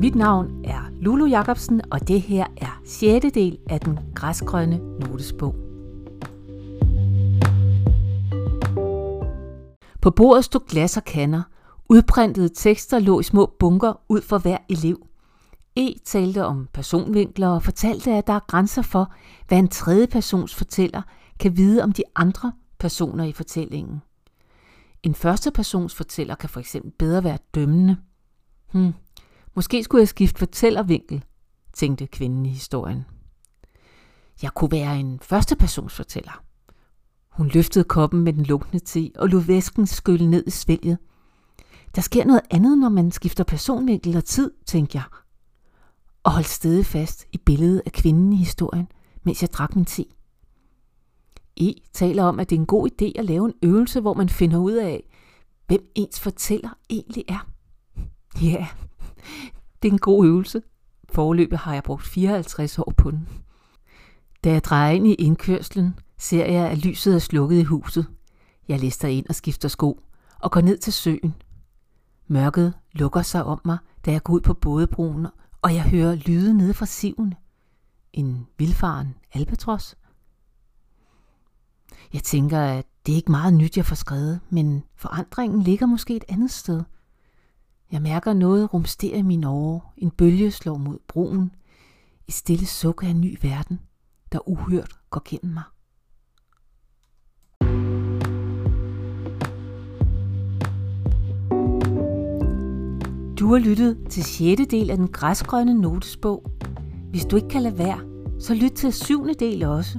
Mit navn er Lulu Jacobsen, og det her er 6. del af den græsgrønne notesbog. På bordet stod glas og kander. Udprintede tekster lå i små bunker ud for hver elev. E talte om personvinkler og fortalte, at der er grænser for, hvad en tredje persons fortæller kan vide om de andre personer i fortællingen. En første persons fortæller kan for eksempel bedre være dømmende. Hmm, måske skulle jeg skifte fortællervinkel, tænkte kvinden i historien. Jeg kunne være en første. Hun løftede koppen med den lunkne te og lod væsken skylle ned i svælget. Der sker noget andet, når man skifter personvinkel og tid, tænkte jeg. Og holdt stedet fast i billedet af kvinden i historien, mens jeg drak min te. E taler om, at det er en god idé at lave en øvelse, hvor man finder ud af, hvem ens fortæller egentlig er. Ja, det er en god øvelse. Forløbet har jeg brugt 54 år på den. Da jeg drejer ind i indkørslen, ser jeg, at lyset er slukket i huset. Jeg lister ind og skifter sko og går ned til søen. Mørket lukker sig om mig, da jeg går ud på bådebroen, og jeg hører lyde nede fra siven. En vildfaren albatros. Jeg tænker, at det er ikke meget nyt, jeg får skrevet, men forandringen ligger måske et andet sted. Jeg mærker noget rumstere i mine åre. En bølge slår mod broen. Et stille suk af en ny verden, der uhørt går gennem mig. Du har lyttet til 6. del af den græsgrønne notesbog. Hvis du ikke kan lade være, så lyt til 7. del også.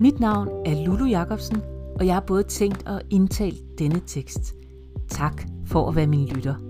Mit navn er Lulu Jacobsen, og jeg har både tænkt og indtalt denne tekst. Tak for at være min lytter.